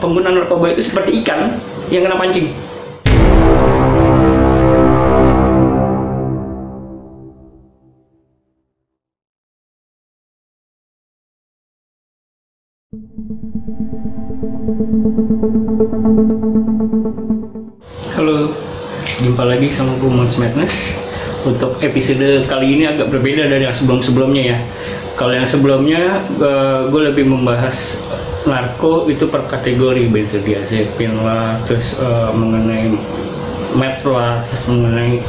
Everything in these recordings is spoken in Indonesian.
pengguna narkoba itu seperti ikan yang kena pancing. Halo, jumpa lagi sama gue Mons Madness Untuk episode kali ini agak berbeda dari yang sebelum-sebelumnya ya Kalau yang sebelumnya uh, gue lebih membahas narko itu per kategori benzodiazepin lah Terus uh, mengenai meth lah, terus mengenai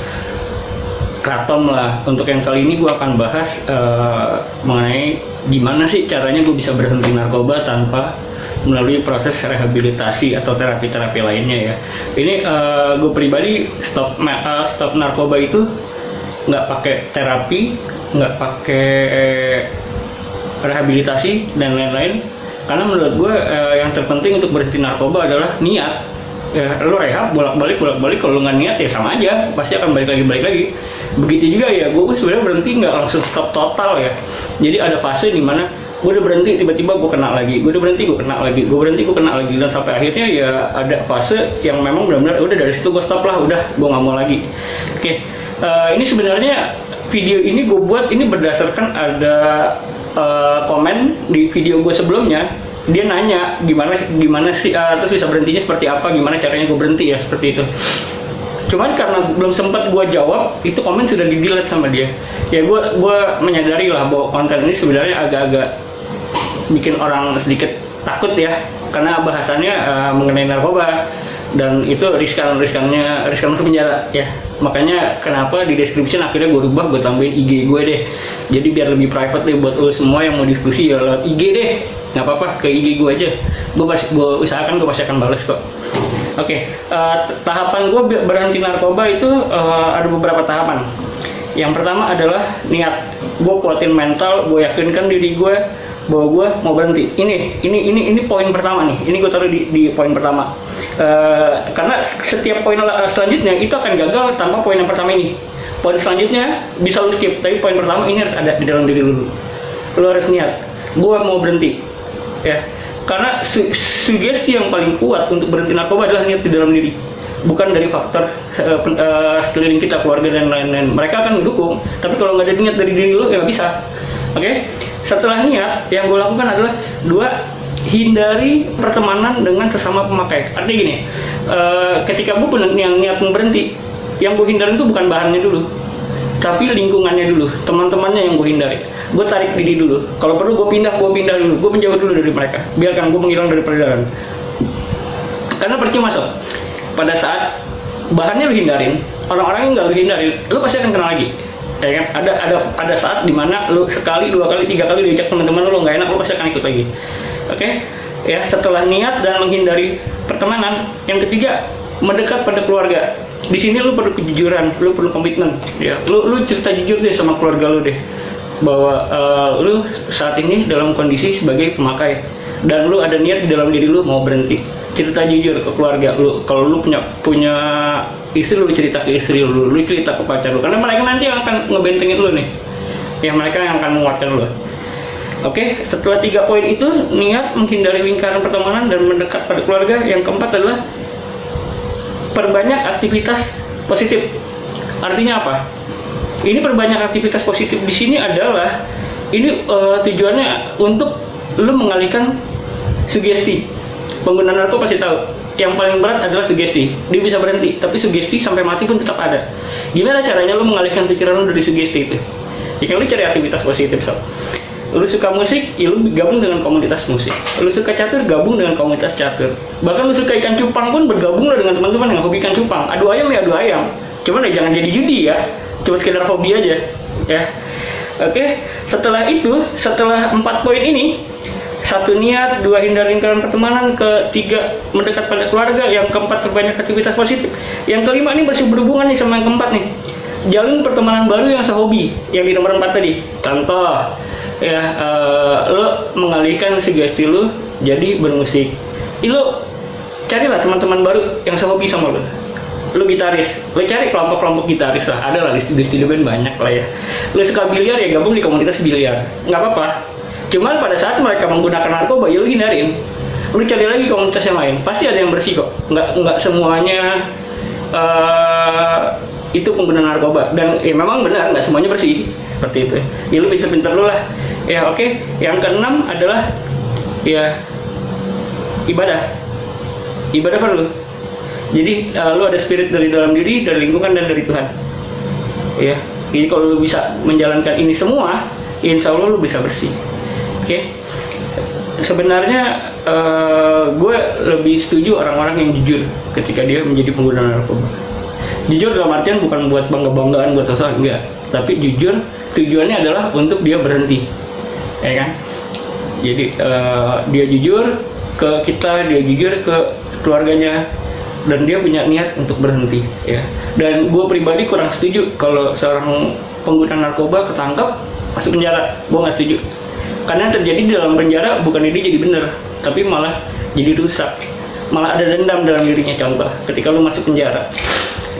kratom lah Untuk yang kali ini gue akan bahas uh, mengenai gimana sih caranya gue bisa berhenti narkoba tanpa melalui proses rehabilitasi atau terapi-terapi lainnya ya. Ini uh, gue pribadi stop uh, stop narkoba itu nggak pakai terapi, nggak pakai rehabilitasi dan lain-lain. Karena menurut gue uh, yang terpenting untuk berhenti narkoba adalah niat. Ya, lo rehab bolak-balik bolak-balik. Kalau nggak niat ya sama aja. Pasti akan balik lagi balik lagi. Begitu juga ya gue sebenarnya berhenti nggak langsung stop total ya. Jadi ada fase di mana gue udah berhenti tiba-tiba gue kena lagi. Gue udah berhenti gue kena lagi. Gue berhenti gue kena lagi. Dan sampai akhirnya ya ada fase yang memang benar-benar udah dari situ gue stop lah. Udah gue nggak mau lagi. Oke okay. uh, ini sebenarnya video ini gue buat ini berdasarkan ada uh, komen di video gue sebelumnya dia nanya gimana gimana sih uh, terus bisa berhentinya seperti apa? Gimana caranya gue berhenti ya? Seperti itu. Cuman karena belum sempat gue jawab itu komen sudah di delete sama dia. Ya gue gue menyadari lah bahwa konten ini sebenarnya agak-agak bikin orang sedikit takut ya. Karena bahasannya uh, mengenai narkoba dan itu riskan riskannya riskan masuk penjara ya. Makanya kenapa di description akhirnya gue rubah gue tambahin IG gue deh. Jadi biar lebih private deh buat lo semua yang mau diskusi ya lewat IG deh nggak apa-apa ke IG gue aja gue gue usahakan gue pasti akan balas kok oke okay, uh, eh, tahapan gue berhenti narkoba itu uh, ada beberapa tahapan yang pertama adalah niat gue kuatin mental gue yakinkan diri gue bahwa gue mau berhenti. Ini, ini, ini, ini poin pertama nih. Ini gue taruh di, di poin pertama. Uh, karena setiap poin selanjutnya itu akan gagal tanpa poin yang pertama ini. Poin selanjutnya bisa lu skip, tapi poin pertama ini harus ada di dalam diri lu. Lu harus niat. Gue mau berhenti. Ya, karena su sugesti yang paling kuat untuk berhenti narkoba adalah niat di dalam diri. Bukan dari faktor uh, uh, sekeliling kita keluarga dan lain-lain. Mereka akan mendukung tapi kalau nggak ada niat dari diri lu ya nggak bisa. Oke? Okay? setelah niat yang gue lakukan adalah dua hindari pertemanan dengan sesama pemakai. Artinya gini uh, ketika gue yang niat berhenti yang gue hindari itu bukan bahannya dulu tapi lingkungannya dulu teman-temannya yang gue hindari gue tarik diri dulu. Kalau perlu gue pindah gue pindah dulu. Gue menjauh dulu dari mereka. Biarkan gue menghilang dari peredaran karena percuma sob. Pada saat bahannya lu hindarin orang-orang yang nggak lu hindarin lu pasti akan kena lagi. Ya kan? Ada ada ada saat di mana lu sekali dua kali tiga kali diajak teman-teman lu nggak enak lu pasti akan ikut lagi. Oke? Okay? ya setelah niat dan menghindari pertemanan yang ketiga mendekat pada keluarga. Di sini lu perlu kejujuran lu perlu komitmen. Ya lu lu cerita jujur deh sama keluarga lu deh bahwa uh, lu saat ini dalam kondisi sebagai pemakai dan lu ada niat di dalam diri lu mau berhenti cerita jujur ke keluarga lu kalau lu punya punya istri lu cerita ke istri lu lu cerita ke pacar lu karena mereka nanti yang akan ngebentengin lu nih yang mereka yang akan menguatkan lu Oke, setelah tiga poin itu niat menghindari lingkaran pertemanan dan mendekat pada keluarga. Yang keempat adalah perbanyak aktivitas positif. Artinya apa? Ini perbanyak aktivitas positif di sini adalah ini uh, tujuannya untuk lu mengalihkan sugesti pengguna narko pasti tahu yang paling berat adalah sugesti dia bisa berhenti tapi sugesti sampai mati pun tetap ada gimana caranya lu mengalihkan pikiran lu dari sugesti itu ya lu cari aktivitas positif sob lu suka musik, ya lu gabung dengan komunitas musik. Lu suka catur, gabung dengan komunitas catur. Bahkan lu suka ikan cupang pun bergabung dengan teman-teman yang hobi ikan cupang. Adu ayam ya adu ayam. Cuman ya jangan jadi judi ya. Cuma sekedar hobi aja. Ya. Oke, setelah itu, setelah empat poin ini, satu niat, dua hindari lingkaran pertemanan, ketiga mendekat pada keluarga, yang keempat perbanyak aktivitas positif. Yang kelima ini masih berhubungan nih sama yang keempat nih. Jalin pertemanan baru yang sehobi, yang di nomor empat tadi. Contoh, ya uh, lo mengalihkan sugesti lo jadi bermusik. Lo carilah teman-teman baru yang sehobi sama lo lu gitaris, lu cari kelompok-kelompok gitaris lah, ada lah di studio-studio band banyak lah ya. Lu suka biliar ya gabung di komunitas biliar, nggak apa-apa. Cuman pada saat mereka menggunakan narkoba, ya lu hindarin. lu cari lagi komunitas yang lain. Pasti ada yang bersih kok. Nggak nggak semuanya uh, itu pengguna narkoba. Dan ya memang benar nggak semuanya bersih. Seperti itu ya. Lu pinter-pinter lu lah. Ya oke. Okay. yang keenam adalah ya ibadah. Ibadah perlu jadi uh, lu ada spirit dari dalam diri dari lingkungan dan dari Tuhan. Ya. Jadi kalau lu bisa menjalankan ini semua insya Allah lu bisa bersih. Oke? Okay? sebenarnya uh, gue lebih setuju orang-orang yang jujur ketika dia menjadi pengguna narkoba. Jujur dalam artian bukan buat bangga-banggaan buat sesuatu enggak. Tapi jujur tujuannya adalah untuk dia berhenti. Ya kan? Jadi uh, dia jujur ke kita dia jujur ke keluarganya dan dia punya niat untuk berhenti ya. Dan gue pribadi kurang setuju kalau seorang pengguna narkoba ketangkap masuk penjara. Gue nggak setuju. Karena yang terjadi di dalam penjara bukan ini jadi benar tapi malah jadi rusak. Malah ada dendam dalam dirinya contoh ketika lu masuk penjara.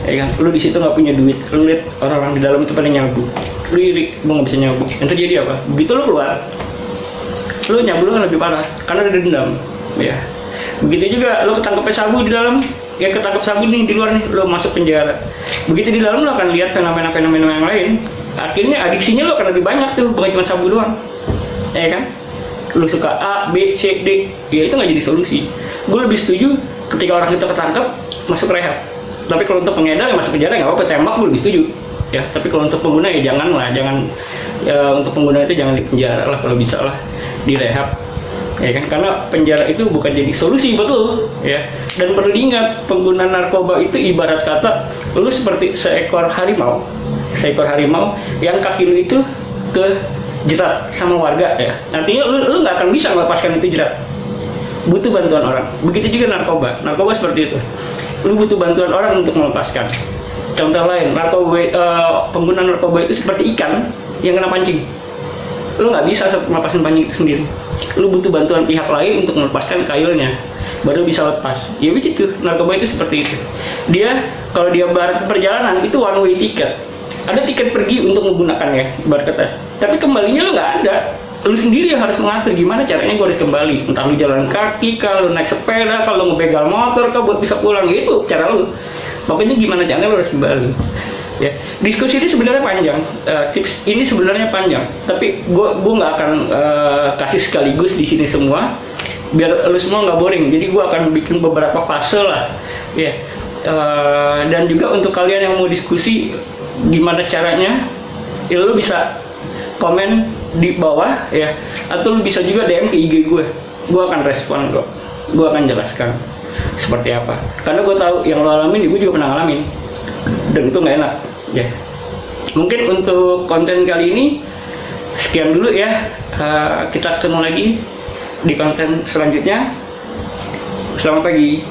Ya kan? Lu di situ nggak punya duit. Lu lihat orang-orang di dalam itu pada nyabu. Lu iri lu nggak bisa nyabu. Yang terjadi apa? Begitu lu keluar lu nyabu lu kan lebih parah karena ada dendam ya. Begitu juga lu ketangkep sabu di dalam ya ketangkep sabu nih di luar nih lu masuk penjara. Begitu di dalam lu akan lihat fenomena-fenomena yang lain. Akhirnya adiksinya lu akan lebih banyak tuh bukan cuma sabu doang. Ya kan? Lu suka A, B, C, D. Ya itu nggak jadi solusi. Gue lebih setuju ketika orang itu ketangkep masuk rehab. Tapi kalau untuk pengedar yang masuk penjara nggak apa-apa tembak gue lebih setuju. Ya tapi kalau untuk pengguna ya jangan lah jangan ya, untuk pengguna itu jangan di penjara lah kalau bisa lah di rehab. Ya kan? Karena penjara itu bukan jadi solusi betul. Ya dan perlu diingat pengguna narkoba itu ibarat kata lu seperti seekor harimau. Seekor harimau yang kaki lu itu ke jerat sama warga. Ya. Artinya lu lu nggak akan bisa melepaskan itu jerat. Butuh bantuan orang. Begitu juga narkoba. Narkoba seperti itu. Lu butuh bantuan orang untuk melepaskan. Contoh lain narkoba uh, pengguna narkoba itu seperti ikan yang kena pancing. Lu nggak bisa melepaskan pancing itu sendiri. Lu butuh bantuan pihak lain untuk melepaskan kailnya baru bisa lepas. Ya begitu narkoba itu seperti itu. Dia kalau dia bar perjalanan itu one way ticket ada tiket pergi untuk menggunakannya bar kata. Tapi kembalinya lu nggak ada. Lu sendiri yang harus mengatur gimana caranya gue harus kembali. Entah lu jalan kaki kalau naik sepeda kalau ngebegal motor kau buat bisa pulang. Gitu cara lu. Pokoknya gimana caranya lu harus kembali. Ya. Diskusi ini sebenarnya panjang. Uh, tips ini sebenarnya panjang. Tapi gue gue nggak akan uh, kasih sekaligus di sini semua biar lu semua nggak boring. Jadi gue akan bikin beberapa fase lah. Ya. Uh, dan juga untuk kalian yang mau diskusi gimana caranya ya lu bisa komen di bawah ya. Atau lu bisa juga DM ke IG gue gue akan respon kok. Gue akan jelaskan seperti apa. Karena gue tahu yang lo alamin gue juga pernah ngalamin. Dan itu nggak enak ya. Mungkin untuk konten kali ini sekian dulu ya. Uh, kita ketemu lagi di konten selanjutnya. Selamat pagi